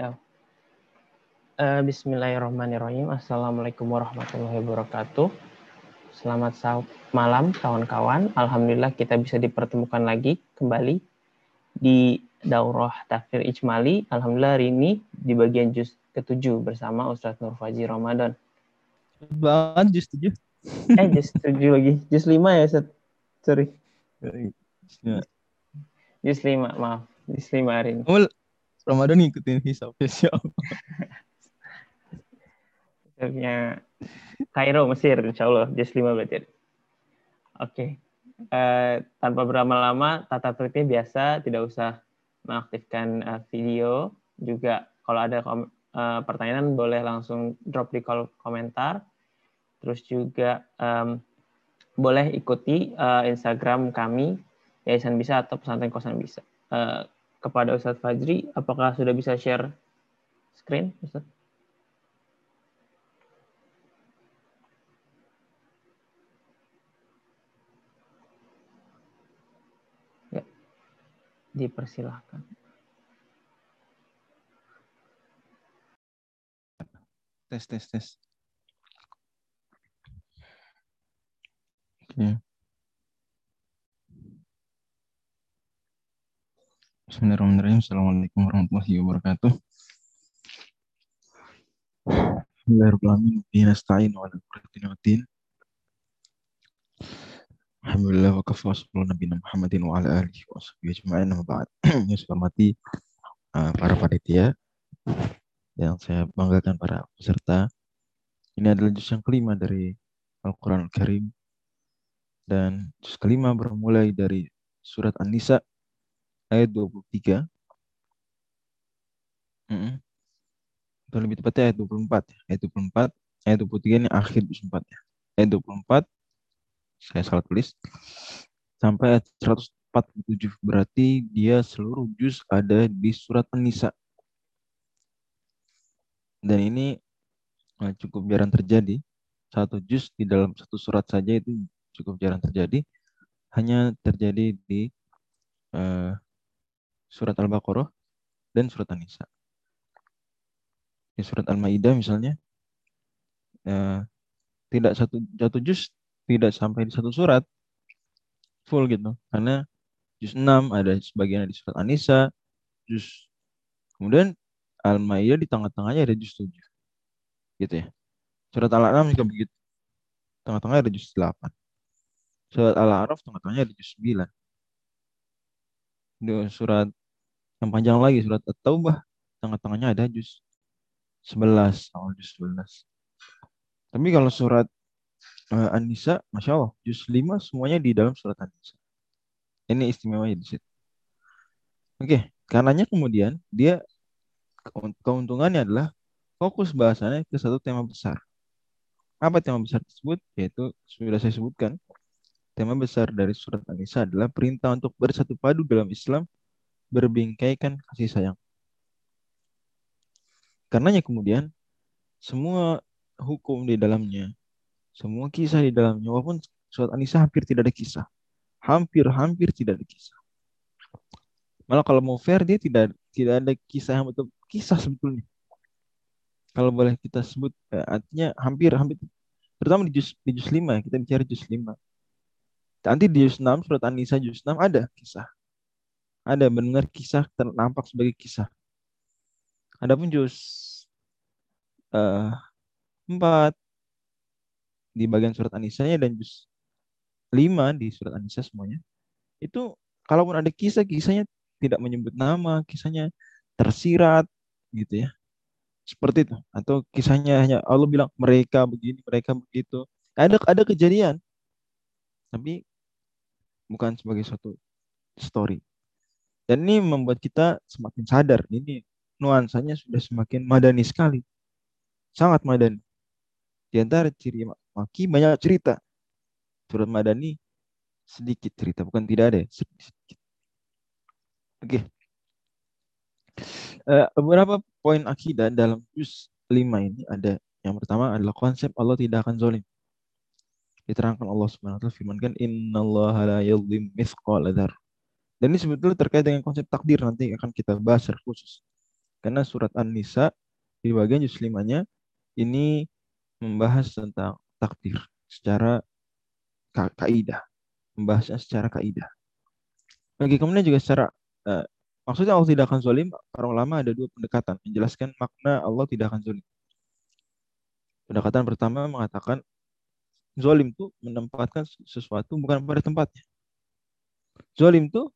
Ya. Uh, Bismillahirrahmanirrahim. Assalamualaikum warahmatullahi wabarakatuh. Selamat malam kawan-kawan. Alhamdulillah kita bisa dipertemukan lagi kembali di Daurah Tafsir Ijmali. Alhamdulillah hari ini di bagian juz ketujuh bersama Ustadz Nur Faji Ramadan. Banget juz tujuh. Eh juz tujuh lagi. Juz lima ya Ustadz. Sorry. Juz lima, maaf. Juz lima hari ini. Ramadan ngikutin hisap siapa? Akhirnya Kairo Mesir insya Allah juz 5 berarti. Oke. Okay. Uh, eh, tanpa berlama-lama tata tertibnya biasa tidak usah mengaktifkan uh, video juga kalau ada kom uh, pertanyaan boleh langsung drop di kolom komentar terus juga um, boleh ikuti uh, Instagram kami Yayasan Bisa atau Pesantren Kosan Bisa. Uh, kepada Ustadz Fajri, apakah sudah bisa share screen, Ustadz? Dipersilahkan. Tes, tes, tes. Oke. Bismillahirrahmanirrahim. Assalamualaikum warahmatullahi wabarakatuh. Bismillahirrahmanirrahim. Nasta'in wa ala Alhamdulillah wa kafa sallallahu Nabi Muhammadin wa ala alihi wa sahbihi ajma'in wa ba'd. Yang saya uh, para panitia yang saya banggakan para peserta. Ini adalah juz yang kelima dari Al-Quran Al-Karim dan juz kelima bermulai dari surat An-Nisa ayat 23. Mm -hmm. Atau lebih tepatnya ayat 24. Ayat 24, ayat 23 ini akhir juz 4 ya. Ayat 24 saya salah tulis sampai ayat 147 berarti dia seluruh juz ada di surat An-Nisa. Dan ini eh, cukup jarang terjadi. Satu juz di dalam satu surat saja itu cukup jarang terjadi. Hanya terjadi di uh, surat Al-Baqarah dan surat An-Nisa. Di surat Al-Maidah misalnya uh, tidak satu satu juz tidak sampai di satu surat full gitu. Karena juz 6 ada sebagian di surat Anisa juz kemudian Al-Maidah di tengah-tengahnya ada juz 7 gitu ya. Surat Al-An'am juga begitu. Tengah-tengahnya ada juz 8 surat Al-A'raf tengah-tengahnya ada juz 9 di surat yang panjang lagi surat At-Taubah tengah-tengahnya ada juz 11 awal juz 11 tapi kalau surat uh, An-Nisa, Masya Allah, juz 5 semuanya di dalam surat An-Nisa. Ini istimewa di situ. Oke, karenanya kemudian dia keuntungannya adalah fokus bahasanya ke satu tema besar. Apa tema besar tersebut? Yaitu sudah saya sebutkan. Tema besar dari surat An-Nisa adalah perintah untuk bersatu padu dalam Islam, berbingkaikan kasih sayang. Karenanya kemudian semua hukum di dalamnya, semua kisah di dalamnya, walaupun surat An-Nisa hampir tidak ada kisah. Hampir-hampir tidak ada kisah. Malah kalau mau fair dia tidak tidak ada kisah yang betul kisah sebetulnya. Kalau boleh kita sebut eh, artinya hampir hampir terutama di juz di juz 5 ya, kita bicara juz 5. Nanti di juz 6 surat An-Nisa juz 6 ada kisah. Ada benar kisah ternampak sebagai kisah. Adapun juz uh, 4 di bagian surat An-Nisanya dan juz 5 di surat An-Nisa semuanya itu kalaupun ada kisah kisahnya tidak menyebut nama kisahnya tersirat gitu ya. Seperti itu. Atau kisahnya hanya Allah bilang mereka begini mereka begitu. Ada ada kejadian. Tapi bukan sebagai suatu story dan ini membuat kita semakin sadar ini nuansanya sudah semakin madani sekali sangat madani di antara ciri Maki banyak cerita. Surat Madani sedikit cerita, bukan tidak ada, sedikit. Oke. Eh, beberapa poin akidah dalam juz 5 ini ada yang pertama adalah konsep Allah tidak akan zalim. Diterangkan Allah Subhanahu wa taala firmankan innallaha la yadhlim mithqala. Dan ini sebetulnya terkait dengan konsep takdir nanti akan kita bahas secara khusus. Karena surat An-Nisa di bagian juz 5-nya ini membahas tentang takdir secara ka kaidah, membahasnya secara kaidah. Bagi kemudian juga secara uh, maksudnya Allah tidak akan zalim, para ulama ada dua pendekatan menjelaskan makna Allah tidak akan zalim. Pendekatan pertama mengatakan zalim itu menempatkan sesuatu bukan pada tempatnya. Zalim itu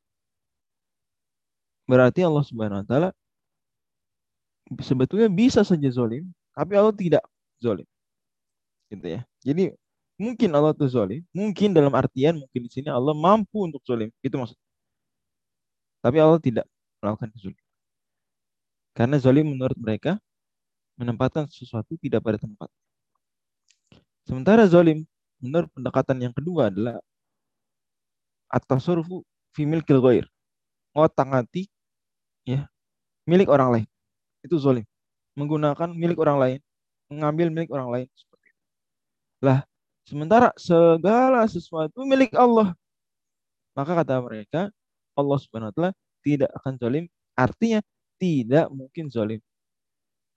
berarti Allah Subhanahu wa taala sebetulnya bisa saja zalim, tapi Allah tidak zalim. Gitu ya. Jadi mungkin Allah itu zalim, mungkin dalam artian mungkin di sini Allah mampu untuk zalim. Itu maksud. Tapi Allah tidak melakukan kezaliman. Karena zalim menurut mereka menempatkan sesuatu tidak pada tempat. Sementara zalim menurut pendekatan yang kedua adalah at-tasarrufu fi milkil ghair. Ngotak-ngatik ya milik orang lain. Itu zalim. Menggunakan milik orang lain, mengambil milik orang lain seperti itu. Lah, sementara segala sesuatu milik Allah. Maka kata mereka, Allah Subhanahu wa taala tidak akan zalim, artinya tidak mungkin zalim.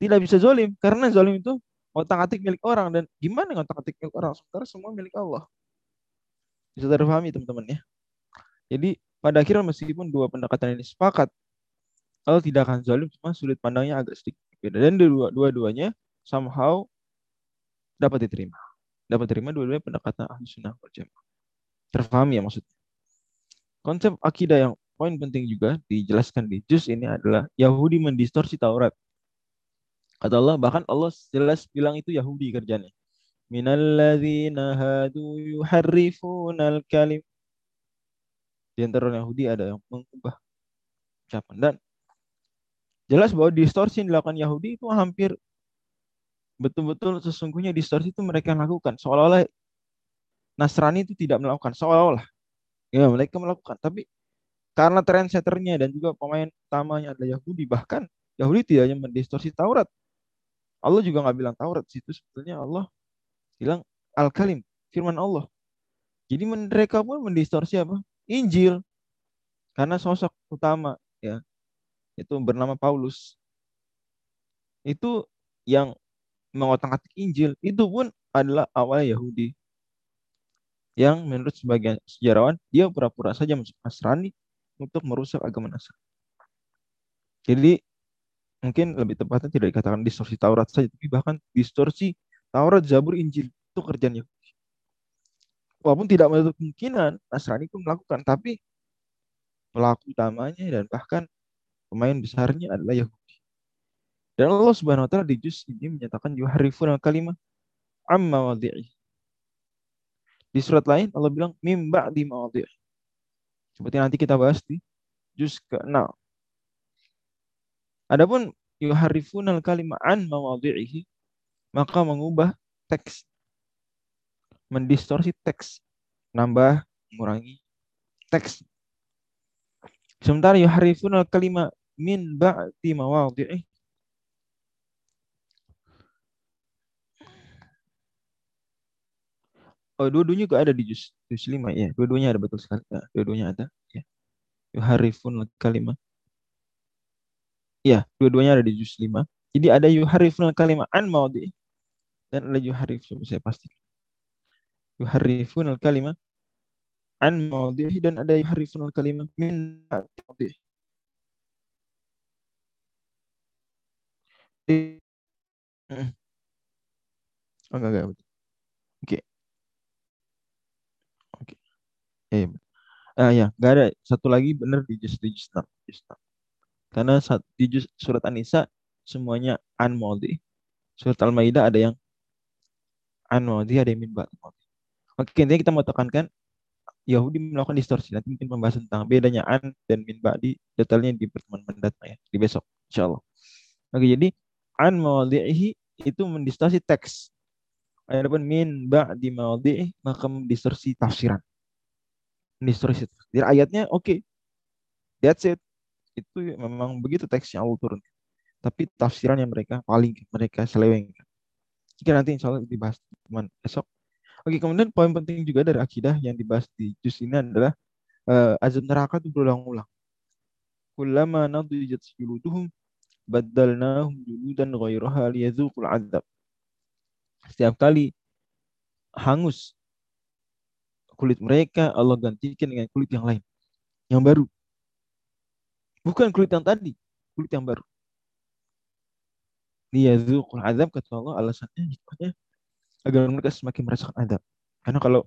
Tidak bisa zalim karena zalim itu otak-atik milik orang dan gimana otak-atik milik orang sementara semua milik Allah. Bisa terpahami teman-teman ya. Jadi pada akhirnya meskipun dua pendekatan ini sepakat Allah tidak akan zalim cuma sudut pandangnya agak sedikit beda dan dua-duanya somehow dapat diterima. Dapat diterima dua-duanya pendekatan ahli sunnah wal jamaah. Terpahami ya maksudnya. Konsep akidah yang poin penting juga dijelaskan di juz ini adalah Yahudi mendistorsi Taurat. Kata Allah, bahkan Allah jelas bilang itu Yahudi kerjanya. Minalladzina hadu yuharrifunal kalim. Di antara Yahudi ada yang mengubah ucapan. Dan jelas bahwa distorsi yang dilakukan Yahudi itu hampir betul-betul sesungguhnya distorsi itu mereka lakukan. Seolah-olah Nasrani itu tidak melakukan. Seolah-olah Ya, mereka melakukan. Tapi karena trendsetternya dan juga pemain utamanya adalah Yahudi, bahkan Yahudi tidak hanya mendistorsi Taurat. Allah juga nggak bilang Taurat situ sebetulnya Allah bilang Al-Kalim, firman Allah. Jadi mereka pun mendistorsi apa? Injil. Karena sosok utama ya itu bernama Paulus. Itu yang mengotak-atik Injil itu pun adalah awalnya Yahudi yang menurut sebagian sejarawan dia pura-pura saja masuk Nasrani untuk merusak agama Nasrani. Jadi mungkin lebih tepatnya tidak dikatakan distorsi Taurat saja, tapi bahkan distorsi Taurat, Zabur, Injil itu kerjaan Yahudi. Walaupun tidak menutup kemungkinan Nasrani pun melakukan, tapi pelaku utamanya dan bahkan pemain besarnya adalah Yahudi. Dan Allah Subhanahu wa taala di juz ini menyatakan yuharifun al-kalimah amma wadi'i. Di surat lain Allah bilang mimba di mawadhi. Seperti nanti kita bahas di juz ke-6. Adapun yuharifun al kalimah an mawadhihi maka mengubah teks mendistorsi teks nambah mengurangi teks sementara yuharifun al kalimah min ba'di mawadhi'i Oh, dua-duanya juga ada di juz, juz 5 ya. Dua-duanya ada betul sekali. Ya, dua-duanya ada ya. Yuharifun kalimah. Ya, dua-duanya ada di juz 5. Jadi ada yuharifun kalimah an maudi dan ada yuharif coba saya pasti. Yuharifun kalimah an maudi dan ada yuharifun kalimah min Oh, enggak, enggak. Oke. Okay. Eh, ah ya, nggak ada satu lagi benar di juz di juz Karena saat di juz surat An-Nisa semuanya an. Surat Al-Maidah ada yang an ada yang min maudi. Oke, intinya kita mau tekankan Yahudi melakukan distorsi. Nanti mungkin pembahasan tentang bedanya an dan min di detailnya di pertemuan mendatang ya, di besok insyaallah. Oke, jadi an maudhi'i itu mendistorsi teks. Adapun min ba'di maudhi'i maka mendistorsi tafsiran distorsi Jadi ayatnya oke. Okay. That's it. Itu memang begitu teksnya Allah turun. Tapi tafsiran yang mereka paling mereka selewengkan. Jika nanti insya Allah dibahas teman esok. Oke, kemudian poin penting juga dari akidah yang dibahas di juz ini adalah uh, azab neraka itu berulang-ulang. Kullama nadijat juluduhum badalnahum juludan ghairaha liyadzuqul adzab. Setiap kali hangus kulit mereka, Allah gantikan dengan kulit yang lain, yang baru. Bukan kulit yang tadi, kulit yang baru. Liyadzuqul adzab kata Allah alasannya hikmahnya agar mereka semakin merasakan adab. Karena kalau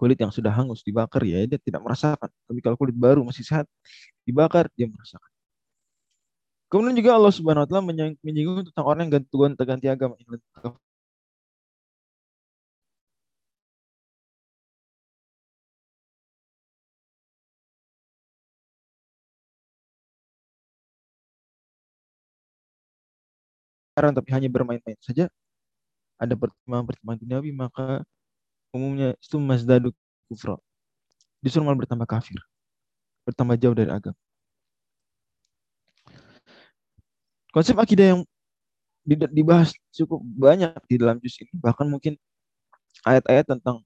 kulit yang sudah hangus dibakar ya dia tidak merasakan. Tapi kalau kulit baru masih sehat dibakar dia merasakan. Kemudian juga Allah Subhanahu wa taala menyinggung tentang orang yang ganti ganti agama. tapi hanya bermain-main saja. Ada pertimbangan-pertimbangan duniawi maka umumnya itu mazdadu kufra. Disuruh malah bertambah kafir. Bertambah jauh dari agama konsep akidah yang dibahas cukup banyak di dalam juz ini. Bahkan mungkin ayat-ayat tentang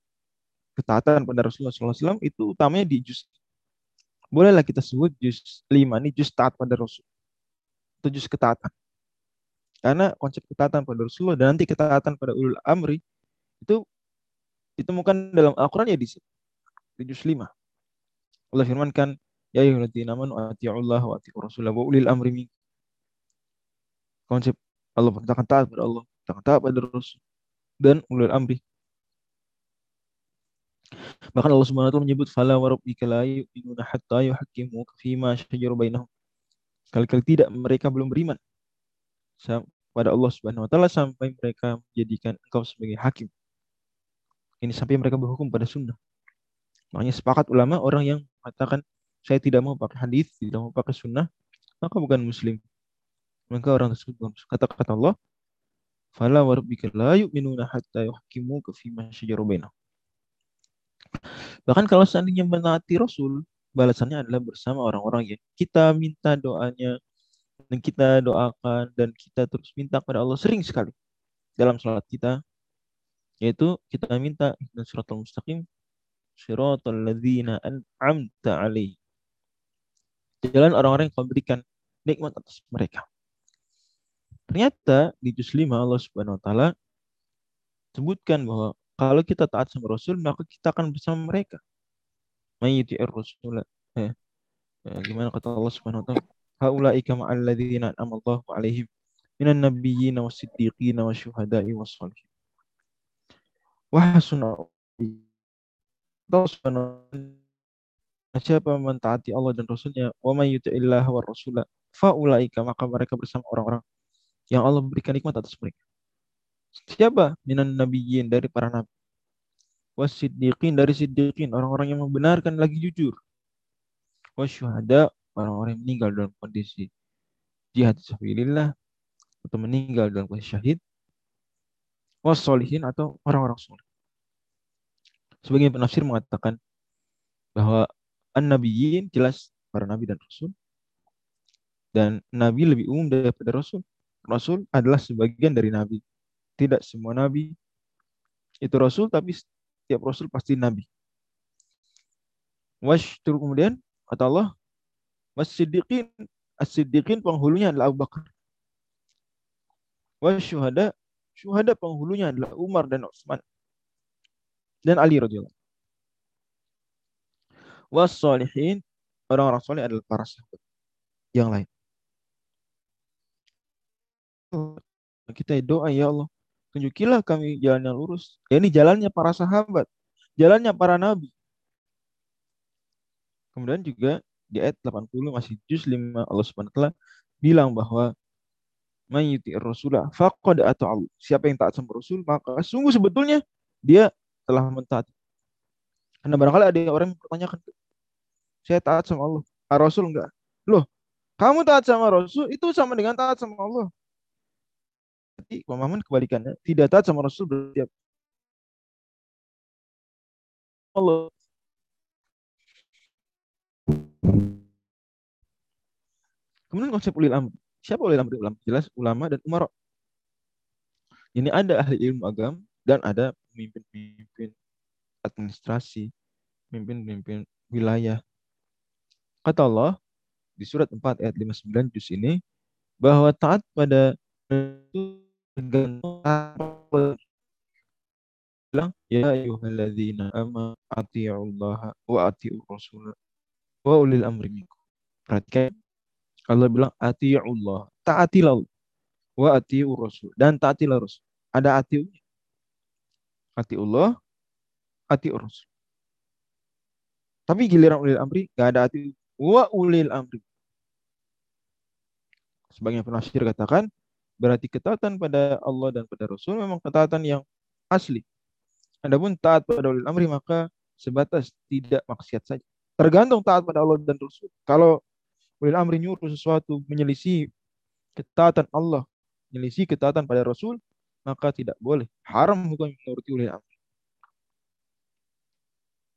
ketaatan pada Rasulullah SAW itu utamanya di juz bolehlah kita sebut juz 5 ini juz taat pada Rasul itu juz ketaatan. Karena konsep ketaatan pada Rasulullah dan nanti ketaatan pada ulul amri itu ditemukan dalam Al-Quran ya di sini di juz 5 Allah firmankan ya ayyuhalladzina amanu atii'ullah wa atii'ur rasulah wa ulil amri minkum konsep Allah perintahkan taat pada Allah, perintahkan taat pada Rasul dan ulul amri. Bahkan Allah Subhanahu wa taala menyebut fala wa rabbika la yu'minuna hatta yuhaqqimu fi ma shajara bainahum. Kali-kali tidak mereka belum beriman pada Allah Subhanahu wa taala sampai mereka menjadikan engkau sebagai hakim. Ini sampai mereka berhukum pada sunnah. Makanya sepakat ulama orang yang mengatakan saya tidak mau pakai hadis, tidak mau pakai sunnah, maka bukan muslim maka orang tersebut belum kata-kata Allah fala warabbika la yu'minuna hatta yuhkimu fi ma bahkan kalau seandainya menaati Rasul balasannya adalah bersama orang-orang yang kita minta doanya dan kita doakan dan kita terus minta kepada Allah sering sekali dalam salat kita yaitu kita minta dan suratul mustaqim siratal ladzina an'amta alaihi jalan orang-orang yang kau berikan nikmat atas mereka Ternyata di juz 5 Allah Subhanahu wa taala sebutkan bahwa kalau kita taat sama Rasul maka kita akan bersama mereka. Mayyiti'ir Rasul. Eh, eh, gimana kata Allah Subhanahu wa taala? Haulaika ma'al ladzina an'ama Allahu 'alaihim minan nabiyyin was-siddiqin wasyuhada'i was-shalihin. Wa hasuna siapa mentaati Allah dan Rasulnya wa may yuti'illah wa rasula faulaika maka mereka bersama orang-orang yang Allah berikan nikmat atas mereka. Siapa? Minan nabiyyin dari para nabi. Wasiddiqin dari siddiqin, orang-orang yang membenarkan lagi jujur. Wasyuhada, orang-orang yang meninggal dalam kondisi jihad sabilillah atau meninggal dalam kondisi syahid. Wassolihin atau orang-orang soleh. Sebagian penafsir mengatakan bahwa an-nabiyyin jelas para nabi dan rasul dan nabi lebih umum daripada rasul Rasul adalah sebagian dari Nabi. Tidak semua Nabi itu Rasul, tapi setiap Rasul pasti Nabi. Wash terus kemudian kata Allah, Wasiddiqin, as-siddiqin penghulunya adalah Abu Bakar. Wasyuhada, syuhada penghulunya adalah Umar dan Utsman dan Ali radhiyallahu. Wassalihin, orang-orang soleh adalah para sahabat yang lain kita doa ya Allah. Tunjukilah kami jalan yang lurus. Ya ini jalannya para sahabat. Jalannya para nabi. Kemudian juga di ayat 80 masih juz 5 Allah Subhanahu bilang bahwa mayyiti rasulah faqad ata'u siapa yang taat sama rasul maka sungguh sebetulnya dia telah mentaati. Karena barangkali ada orang yang bertanyakan saya taat sama Allah ah, Rasul enggak? Loh kamu taat sama Rasul itu sama dengan taat sama Allah berarti pemahaman kebalikannya tidak taat sama Rasul berarti Allah Kemudian konsep ulil amri. Siapa ulil amri ulama? Jelas ulama dan umara. Ini ada ahli ilmu agama dan ada pemimpin-pemimpin administrasi, pemimpin-pemimpin wilayah. Kata Allah, di surat 4 ayat 59 juz ini bahwa taat pada bilang ya ayyuhalladzina amanu atiullaha wa atiur rasul wa ulil amri minkum. Perhatikan Allah bilang atiullah, taatilah wa atiur rasul dan taatilah rasul. Ada atiunya. Atiullah, atiur rasul. Tapi giliran ulil amri gak ada ati wa ulil amri. Sebagian penafsir katakan berarti ketaatan pada Allah dan pada Rasul memang ketaatan yang asli. Adapun taat pada ulil amri maka sebatas tidak maksiat saja. Tergantung taat pada Allah dan Rasul. Kalau ulil amri nyuruh sesuatu menyelisih ketaatan Allah, menyelisih ketaatan pada Rasul, maka tidak boleh. Haram hukum menuruti ulil amri.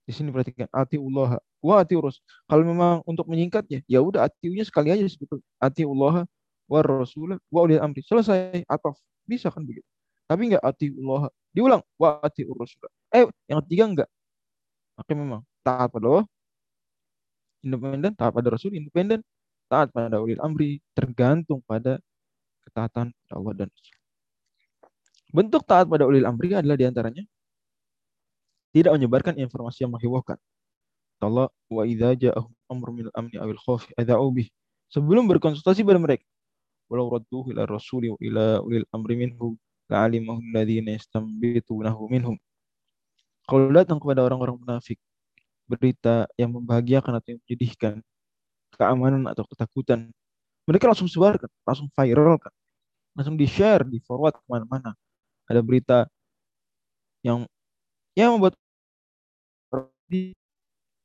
Di sini perhatikan ati Allah wa ati Rasul. Kalau memang untuk menyingkatnya, ya udah atiunya sekali aja sebetulnya. Ati Allah wa Rasul wa ulil amri. Selesai ataf. Bisa kan begitu. Tapi enggak ati Allah. Diulang wa ati Rasul. Eh, yang ketiga enggak. Maka memang taat pada Allah independen, taat pada Rasul independen, taat pada ulil amri tergantung pada ketaatan pada Allah dan Rasul. Bentuk taat pada ulil amri adalah di antaranya tidak menyebarkan informasi yang menghebohkan. Allah wa idza ja'ahum amrun min al-amni awil khawfi adza'u bih. Sebelum berkonsultasi pada mereka. Walau radduhu ila rasuli wa ila ulil amri minhum la'alimahu alladhina yastambitunahu minhum. Kalau datang kepada orang-orang munafik berita yang membahagiakan atau yang menyedihkan, keamanan atau ketakutan, mereka langsung sebarkan, langsung viral kan, langsung di share, di forward ke mana-mana. Ada berita yang yang membuat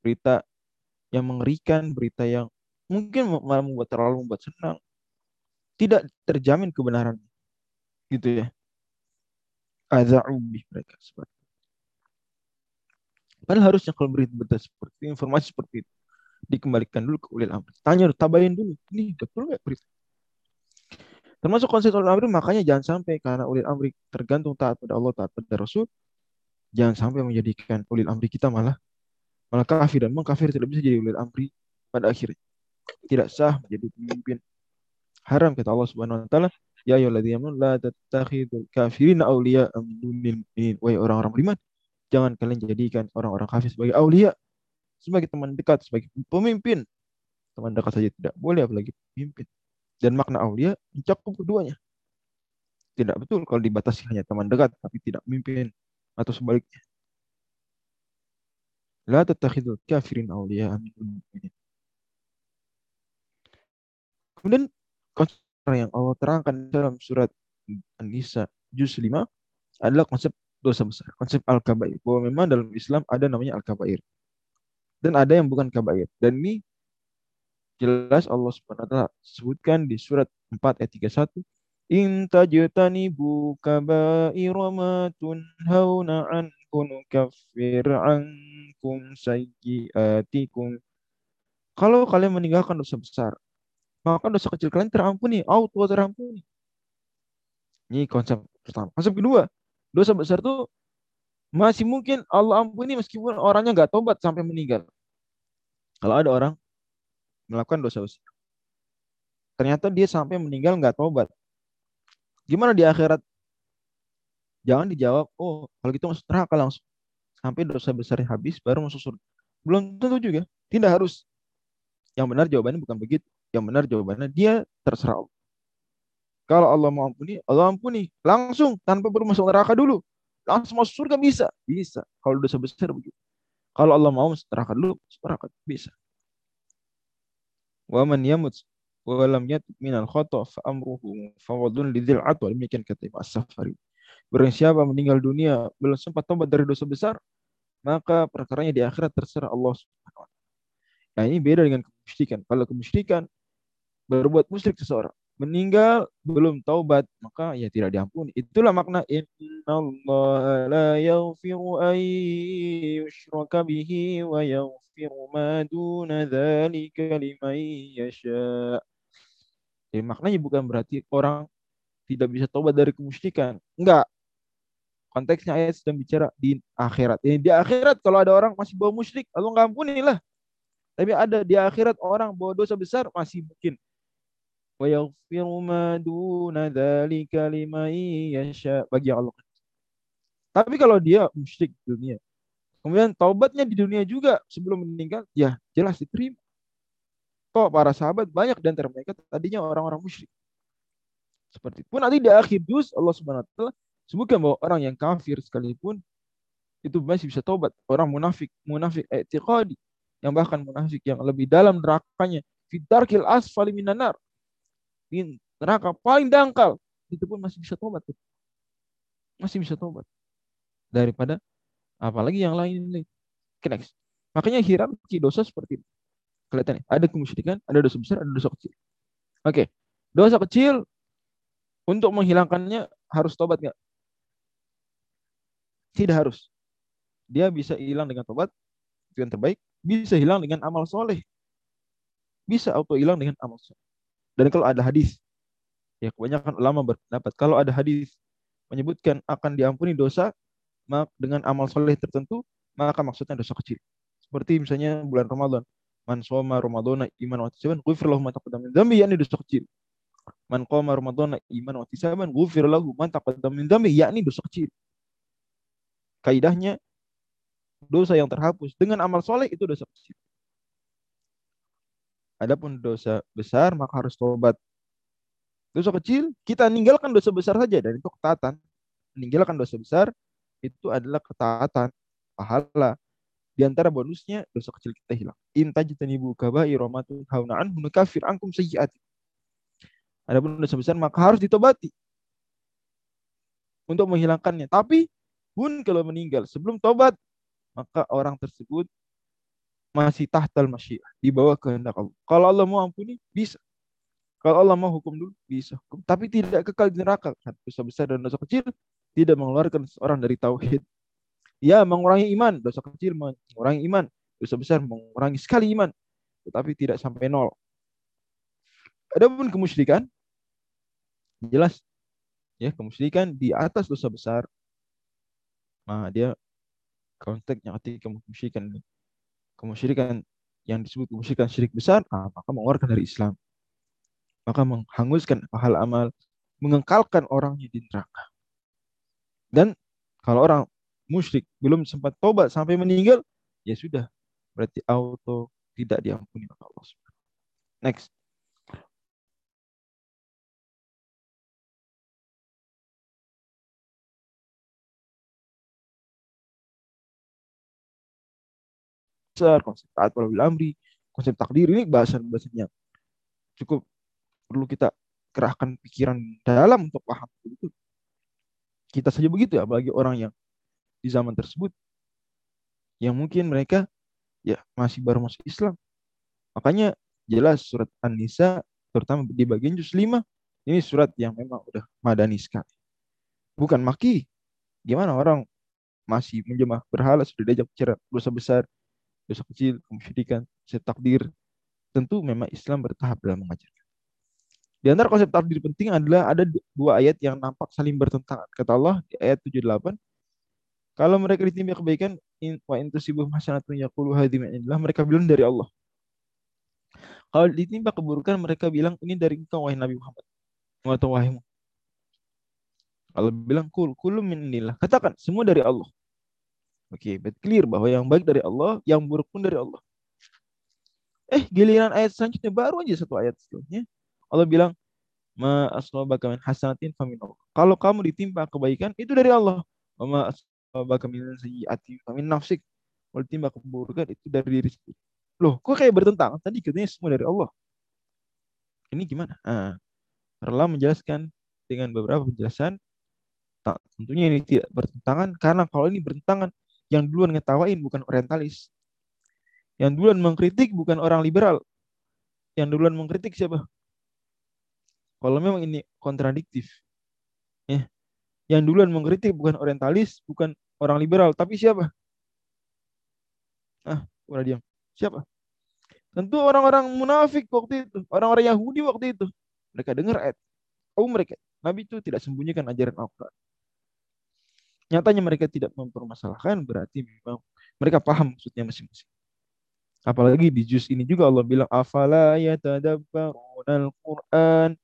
berita yang mengerikan, berita yang mungkin malah membuat terlalu membuat senang. Tidak terjamin kebenaran. Gitu ya. Aza'ubi mereka seperti Padahal harusnya kalau berita-berita seperti informasi seperti itu dikembalikan dulu ke ulil amri. Tanya dulu, tabayin dulu. Ini betul nggak berita? Termasuk konsep ulil amri, makanya jangan sampai karena ulil amri tergantung taat pada Allah, taat pada Rasul, jangan sampai menjadikan ulil amri kita malah malah kafir dan memang kafir tidak bisa jadi ulil amri pada akhirnya tidak sah menjadi pemimpin haram kata Allah Subhanahu wa taala ya ayyuhalladzina amanu la tattakhidul kafirina awliya min dunil mu'minin. Wahai orang-orang beriman jangan kalian jadikan orang-orang kafir sebagai aulia sebagai teman dekat sebagai pemimpin. Teman dekat saja tidak boleh apalagi pemimpin. Dan makna aulia mencakup keduanya. Tidak betul kalau dibatasi hanya teman dekat tapi tidak pemimpin atau sebaliknya. La tattakhidul kafirin awliya min Kemudian konsep yang Allah terangkan dalam surat An-Nisa juz 5 adalah konsep dosa besar, konsep al-kabair. Bahwa memang dalam Islam ada namanya al-kabair. Dan ada yang bukan kabair. Dan ini jelas Allah taala sebutkan di surat 4 ayat 31 In tajtanibu kabaira ma tunhauna anhu nukaffir ankum sayyiatikum. Kalau kalian meninggalkan dosa besar, maka dosa kecil kalian terampuni, auto terampuni. Ini konsep pertama. Konsep kedua, dosa besar itu masih mungkin Allah ampuni meskipun orangnya nggak tobat sampai meninggal. Kalau ada orang melakukan dosa besar, ternyata dia sampai meninggal nggak tobat, Gimana di akhirat? Jangan dijawab, oh kalau gitu masuk neraka langsung. Sampai dosa besarnya habis baru masuk surga. Belum tentu juga. Tidak harus. Yang benar jawabannya bukan begitu. Yang benar jawabannya dia terserah Allah. Kalau Allah mau ampuni, Allah ampuni. Langsung, tanpa perlu masuk neraka dulu. Langsung masuk surga bisa. Bisa. Kalau dosa besar begitu. Kalau Allah mau masuk neraka dulu, masuk neraka. Bisa. Wa man yamut walam yatub minal khata fa amruhu fawadun lidzil atwa demikian kata Imam As-Safari Barang siapa meninggal dunia belum sempat tobat dari dosa besar maka perkaranya di akhirat terserah Allah Subhanahu wa Nah, ini beda dengan kemusyrikan. Kalau kemusyrikan berbuat musyrik seseorang meninggal belum taubat maka ya tidak diampuni. Itulah makna innallaha la yaghfiru an yushraka bihi wa yaghfiru ma duna yasha. Ya, maknanya bukan berarti orang tidak bisa tobat dari kemusyrikan. Enggak. Konteksnya ayat sedang bicara di akhirat. Ini di akhirat kalau ada orang masih bawa musyrik, Allah nggak ampuni lah. Tapi ada di akhirat orang bawa dosa besar masih mungkin. Yaghfiru ma duna dzalika liman yasha bagi Allah. Tapi kalau dia musyrik dunia, kemudian taubatnya di dunia juga sebelum meninggal, ya jelas diterima. Kok para sahabat banyak dan mereka tadinya orang-orang musyrik. Seperti. Pun nanti di akhir juz Allah Subhanahu wa taala sebutkan bahwa orang yang kafir sekalipun itu masih bisa tobat. Orang munafik, munafik etiqadi, yang bahkan munafik yang lebih dalam nerakanya, fitarkil asfali minanar. Di neraka paling dangkal, itu pun masih bisa tobat. Masih bisa tobat. Daripada apalagi yang lain. Okay, next. Makanya hierarki dosa seperti ini. Kelihatan nih, ada kemusyrikan, ada dosa besar, ada dosa kecil. Oke, dosa kecil untuk menghilangkannya harus tobat nggak? Tidak harus dia bisa hilang dengan tobat itu yang terbaik bisa hilang dengan amal soleh bisa auto hilang dengan amal soleh dan kalau ada hadis ya kebanyakan ulama berpendapat kalau ada hadis menyebutkan akan diampuni dosa dengan amal soleh tertentu maka maksudnya dosa kecil. Seperti misalnya bulan Ramadan. Man soma ramadhana iman wa ihtisaban ghufir lahu ma taqaddama min dhanbi yakni dosa kecil. Man qama ramadhana iman wa ihtisaban ghufir lahu ma taqaddama min dhanbi yakni dosa kecil. Kaidahnya dosa yang terhapus dengan amal soleh itu dosa kecil. Adapun dosa besar maka harus tobat. Dosa kecil kita ninggalkan dosa besar saja dan itu ketaatan. Meninggalkan dosa besar itu adalah ketaatan, pahala. Di antara bonusnya dosa kecil kita hilang. Intajtanibu kaba'ira ma tunhauna anhu nukafir sayyi'ati. Adapun dosa besar maka harus ditobati untuk menghilangkannya. Tapi pun kalau meninggal sebelum tobat maka orang tersebut masih tahtal masyiah, di bawah kehendak Allah. Kalau Allah mau ampuni, bisa. Kalau Allah mau hukum dulu, bisa. Tapi tidak kekal di neraka. Dosa besar dan dosa kecil tidak mengeluarkan seorang dari tauhid. Ya, mengurangi iman. Dosa kecil mengurangi iman. Dosa besar mengurangi sekali iman. Tetapi tidak sampai nol. Adapun kemusyrikan, jelas ya kemusyrikan di atas dosa besar. Nah, dia konteksnya ketika kemusyrikan kemusyrikan yang disebut kemusyrikan syirik besar ah, maka mengeluarkan dari Islam. Maka menghanguskan pahala amal mengekalkan orangnya di neraka. Dan kalau orang musyrik belum sempat tobat sampai meninggal ya sudah berarti auto tidak diampuni oleh Allah next konsep taat bil amri, konsep takdir ini bahasan-bahasan yang cukup perlu kita kerahkan pikiran dalam untuk paham itu. Kita saja begitu ya, bagi orang yang di zaman tersebut yang mungkin mereka ya masih baru masuk Islam. Makanya jelas surat An-Nisa terutama di bagian juz 5 ini surat yang memang udah madani sekali. Bukan maki. Gimana orang masih menjemah berhala sudah diajak bicara dosa besar dosa kecil, kemusyrikan, konsep takdir. Tentu memang Islam bertahap dalam mengajarkan. Di antara konsep takdir penting adalah ada dua ayat yang nampak saling bertentangan. Kata Allah di ayat 78, kalau mereka ditimpa kebaikan, wa intusibuh hasanatun yaqulu hadhi mereka bilang dari Allah. Kalau ditimpa keburukan, mereka bilang ini dari engkau wahai Nabi Muhammad. Atau wahai Kalau bilang kul, kulum minillah. Katakan, semua dari Allah. Oke, okay, clear bahwa yang baik dari Allah, yang buruk pun dari Allah. Eh, giliran ayat selanjutnya baru aja satu ayat setelahnya. Allah bilang, Ma asabaka min hasanatin famin Allah. Kalau kamu ditimpa kebaikan, itu dari Allah. Ma asabaka min sayyi'atin famin nafsik. Kalau ditimpa keburukan, itu dari diri sendiri. Loh, kok kayak bertentangan? Tadi katanya semua dari Allah. Ini gimana? Nah, Allah menjelaskan dengan beberapa penjelasan. Tentunya ini tidak bertentangan karena kalau ini bertentangan yang duluan ngetawain bukan orientalis. Yang duluan mengkritik bukan orang liberal. Yang duluan mengkritik siapa? Kalau memang ini kontradiktif. Ya. Yang duluan mengkritik bukan orientalis, bukan orang liberal, tapi siapa? Ah, udah diam. Siapa? Tentu orang-orang munafik waktu itu, orang-orang Yahudi waktu itu. Mereka dengar ayat. Oh mereka, Nabi itu tidak sembunyikan ajaran Al-Quran nyatanya mereka tidak mempermasalahkan berarti memang mereka paham maksudnya masing-masing. Apalagi di juz ini juga Allah bilang afala yatadabbarunal Qur'an.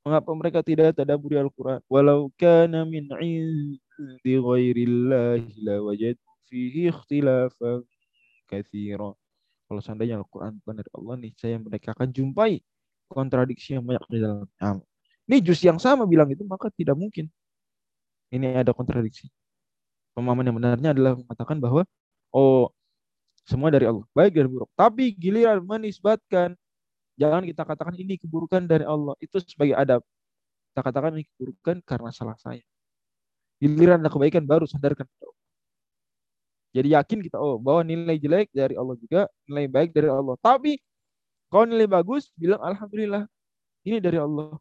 Mengapa mereka tidak tadabburi Al-Qur'an? Walau kana min 'indi ghairillahi lawajadu fihi ikhtilafan katsira. Kalau seandainya Al-Quran bukan dari Allah nih, saya mereka akan jumpai kontradiksi yang banyak di dalam. Ini juz yang sama bilang itu, maka tidak mungkin. Ini ada kontradiksi. Pemahaman yang benarnya adalah mengatakan bahwa, oh, semua dari Allah, baik dan buruk. Tapi giliran menisbatkan, jangan kita katakan ini keburukan dari Allah. Itu sebagai adab. Kita katakan ini keburukan karena salah saya. Giliran ada kebaikan baru sadarkan jadi yakin kita oh bahwa nilai jelek dari Allah juga, nilai baik dari Allah. Tapi kalau nilai bagus bilang alhamdulillah ini dari Allah.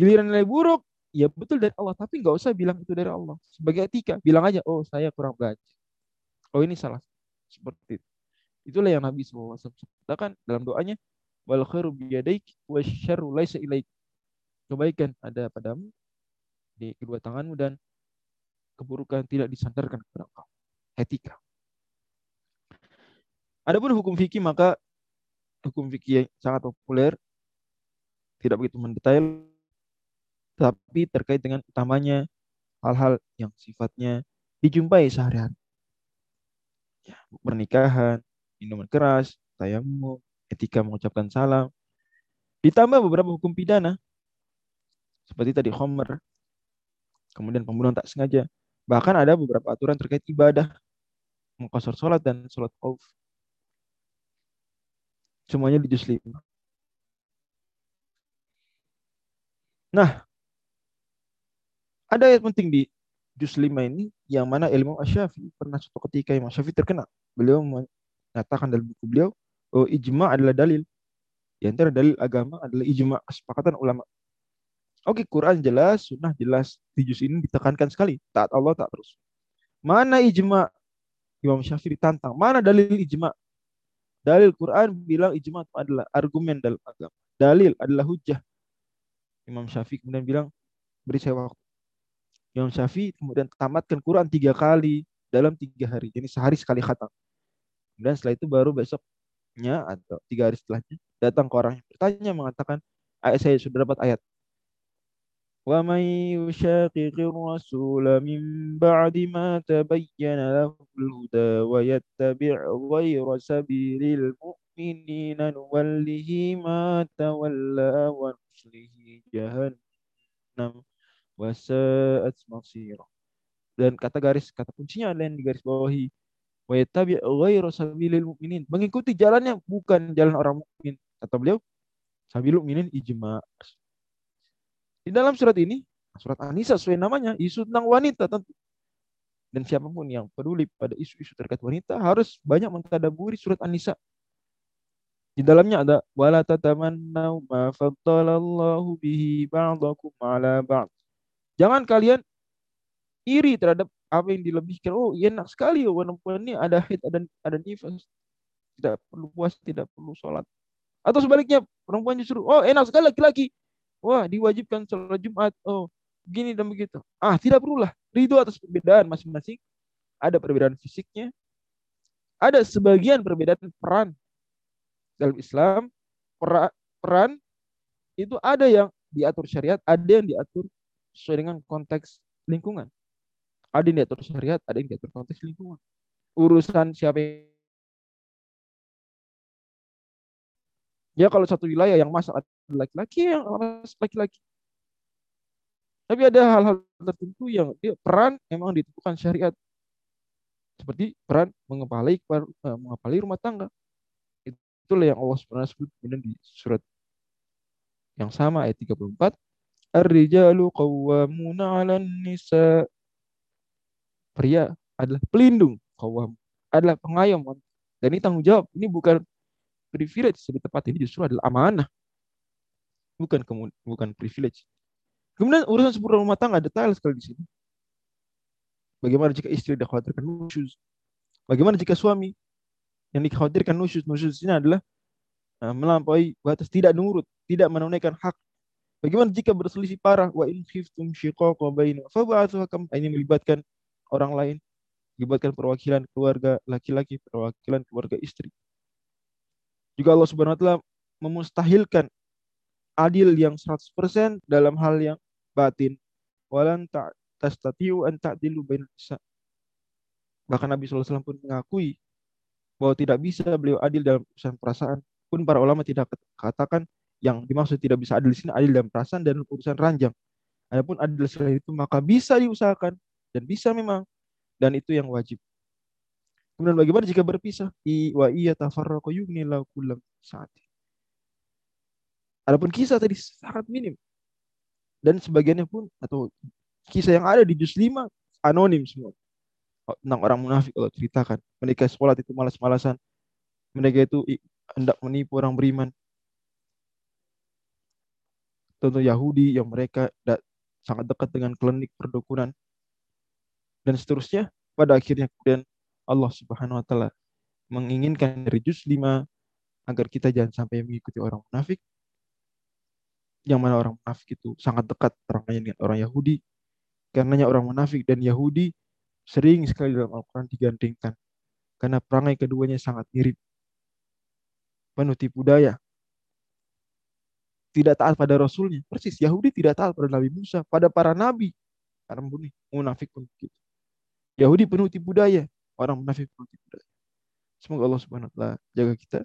Giliran nilai buruk ya betul dari Allah, tapi nggak usah bilang itu dari Allah. Sebagai etika bilang aja oh saya kurang belajar. Oh ini salah. Seperti itu. Itulah yang Nabi SAW katakan dalam doanya wal khairu biyadaik wa syarru laisa ilaik. Kebaikan ada padamu di kedua tanganmu dan keburukan tidak disandarkan kepada engkau etika. Adapun hukum fikih maka hukum fikih yang sangat populer tidak begitu mendetail tapi terkait dengan utamanya hal-hal yang sifatnya dijumpai sehari-hari. Ya, pernikahan, minuman keras, tayamum, etika mengucapkan salam. Ditambah beberapa hukum pidana seperti tadi Homer, kemudian pembunuhan tak sengaja. Bahkan ada beberapa aturan terkait ibadah mengkosor sholat dan sholat khauf. Semuanya di juz 5. Nah, ada ayat penting di juz 5 ini yang mana ilmu Asyafi pernah suatu ketika Imam Syafi'i terkena. Beliau mengatakan dalam buku beliau, oh ijma adalah dalil. Di antara dalil agama adalah ijma kesepakatan ulama. Oke, Quran jelas, sunnah jelas. Di juz ini ditekankan sekali. Taat Allah, tak terus. Mana ijma Imam Syafi'i ditantang. Mana dalil ijma? Dalil Quran bilang ijma adalah argumen dalam agama. Dalil adalah hujah. Imam Syafi'i kemudian bilang, beri saya waktu. Imam Syafi'i kemudian tamatkan Quran tiga kali dalam tiga hari. Jadi sehari sekali khatam. Kemudian setelah itu baru besoknya atau tiga hari setelahnya datang ke orang yang bertanya mengatakan ayat saya sudah dapat ayat. Wa may yushaqiqir rasul min ba'di ma tabayyana lahul huda wa yattabi' ghayra sabilil mu'minina nuwallihi ma tawalla wa nuslihi jahannam wasa'at masira. Dan kata garis kata kuncinya adalah yang digaris bawahi wa yattabi' ghayra sabilil mu'minin. Mengikuti jalannya bukan jalan orang mukmin. Kata beliau, sabilul mu'minin ijma. Di dalam surat ini, surat Anisa sesuai namanya, isu tentang wanita tentu. Dan siapa pun yang peduli pada isu-isu terkait wanita harus banyak mentadaburi surat Anisa. Di dalamnya ada wala tatamannau ma faddalallahu bihi ba'dakum ala ba'd. Jangan kalian iri terhadap apa yang dilebihkan. Oh, iya enak sekali oh, perempuan ini ada haid, ada ada nifas. Tidak perlu puasa, tidak perlu sholat. Atau sebaliknya, perempuan justru, oh enak sekali laki-laki. Wah, diwajibkan sholat Jumat. Oh, gini dan begitu. Ah, tidak perulah. Ridho atas perbedaan masing-masing. Ada perbedaan fisiknya. Ada sebagian perbedaan peran. Dalam Islam, peran itu ada yang diatur syariat, ada yang diatur sesuai dengan konteks lingkungan. Ada yang diatur syariat, ada yang diatur konteks lingkungan. Urusan siapa yang Ya kalau satu wilayah yang masak laki-laki yang laki-laki. Tapi ada hal-hal tertentu yang dia peran memang ditentukan syariat. Seperti peran mengepalai eh, mengepalai rumah tangga. Itulah yang Allah pernah sebut di surat yang sama ayat 34. Ar-rijalu qawwamuna 'alan nisa. Pria adalah pelindung, qawwam adalah pengayom. Dan ini tanggung jawab. Ini bukan privilege lebih tepat ini justru adalah amanah. Bukan bukan privilege. Kemudian urusan seputar rumah tangga. Detail sekali di sini. Bagaimana jika istri dikhawatirkan nusyuz? Bagaimana jika suami yang dikhawatirkan nusyuz? Nusyuz ini adalah uh, melampaui batas tidak nurut tidak menunaikan hak bagaimana jika berselisih parah wa in khiftum shiqaqa baina fab'athu hakam ini melibatkan orang lain melibatkan perwakilan keluarga laki-laki perwakilan keluarga istri Juga Allah Subhanahu wa taala memustahilkan adil yang 100% dalam hal yang batin. Walan ta tastatiu an ta'dilu bainal nisa. Bahkan Nabi SAW pun mengakui bahwa tidak bisa beliau adil dalam urusan perasaan. Pun para ulama tidak katakan yang dimaksud tidak bisa adil di sini adil dalam perasaan dan urusan ranjang. Adapun adil selain itu maka bisa diusahakan dan bisa memang dan itu yang wajib. Kemudian bagaimana jika berpisah? I wa iya tafarraqu yugni kullam saat. Adapun kisah tadi sangat minim. Dan sebagiannya pun atau kisah yang ada di juz 5 anonim semua. Tentang orang munafik kalau ceritakan. Mereka sekolah itu malas-malasan. Mereka itu hendak menipu orang beriman. Tentu Yahudi yang mereka sangat dekat dengan klinik perdukunan. Dan seterusnya. Pada akhirnya kemudian Allah Subhanahu wa taala menginginkan dari juz 5 agar kita jangan sampai mengikuti orang munafik yang mana orang munafik itu sangat dekat perangannya dengan orang Yahudi. Karenanya orang munafik dan Yahudi sering sekali dalam Al-Quran digandingkan. Karena perangai keduanya sangat mirip. Penuh tipu daya. Tidak taat pada Rasulnya. Persis, Yahudi tidak taat pada Nabi Musa. Pada para Nabi. Karena munafik pun begitu. Yahudi penuh tipu daya. Orang munafik penuh tipu daya. Semoga Allah Subhanahu wa taala jaga kita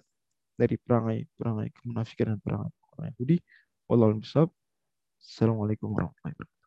dari perangai-perangai kemunafikan dan perangai orang Yahudi. Wallahu a'lam Assalamualaikum warahmatullahi wabarakatuh.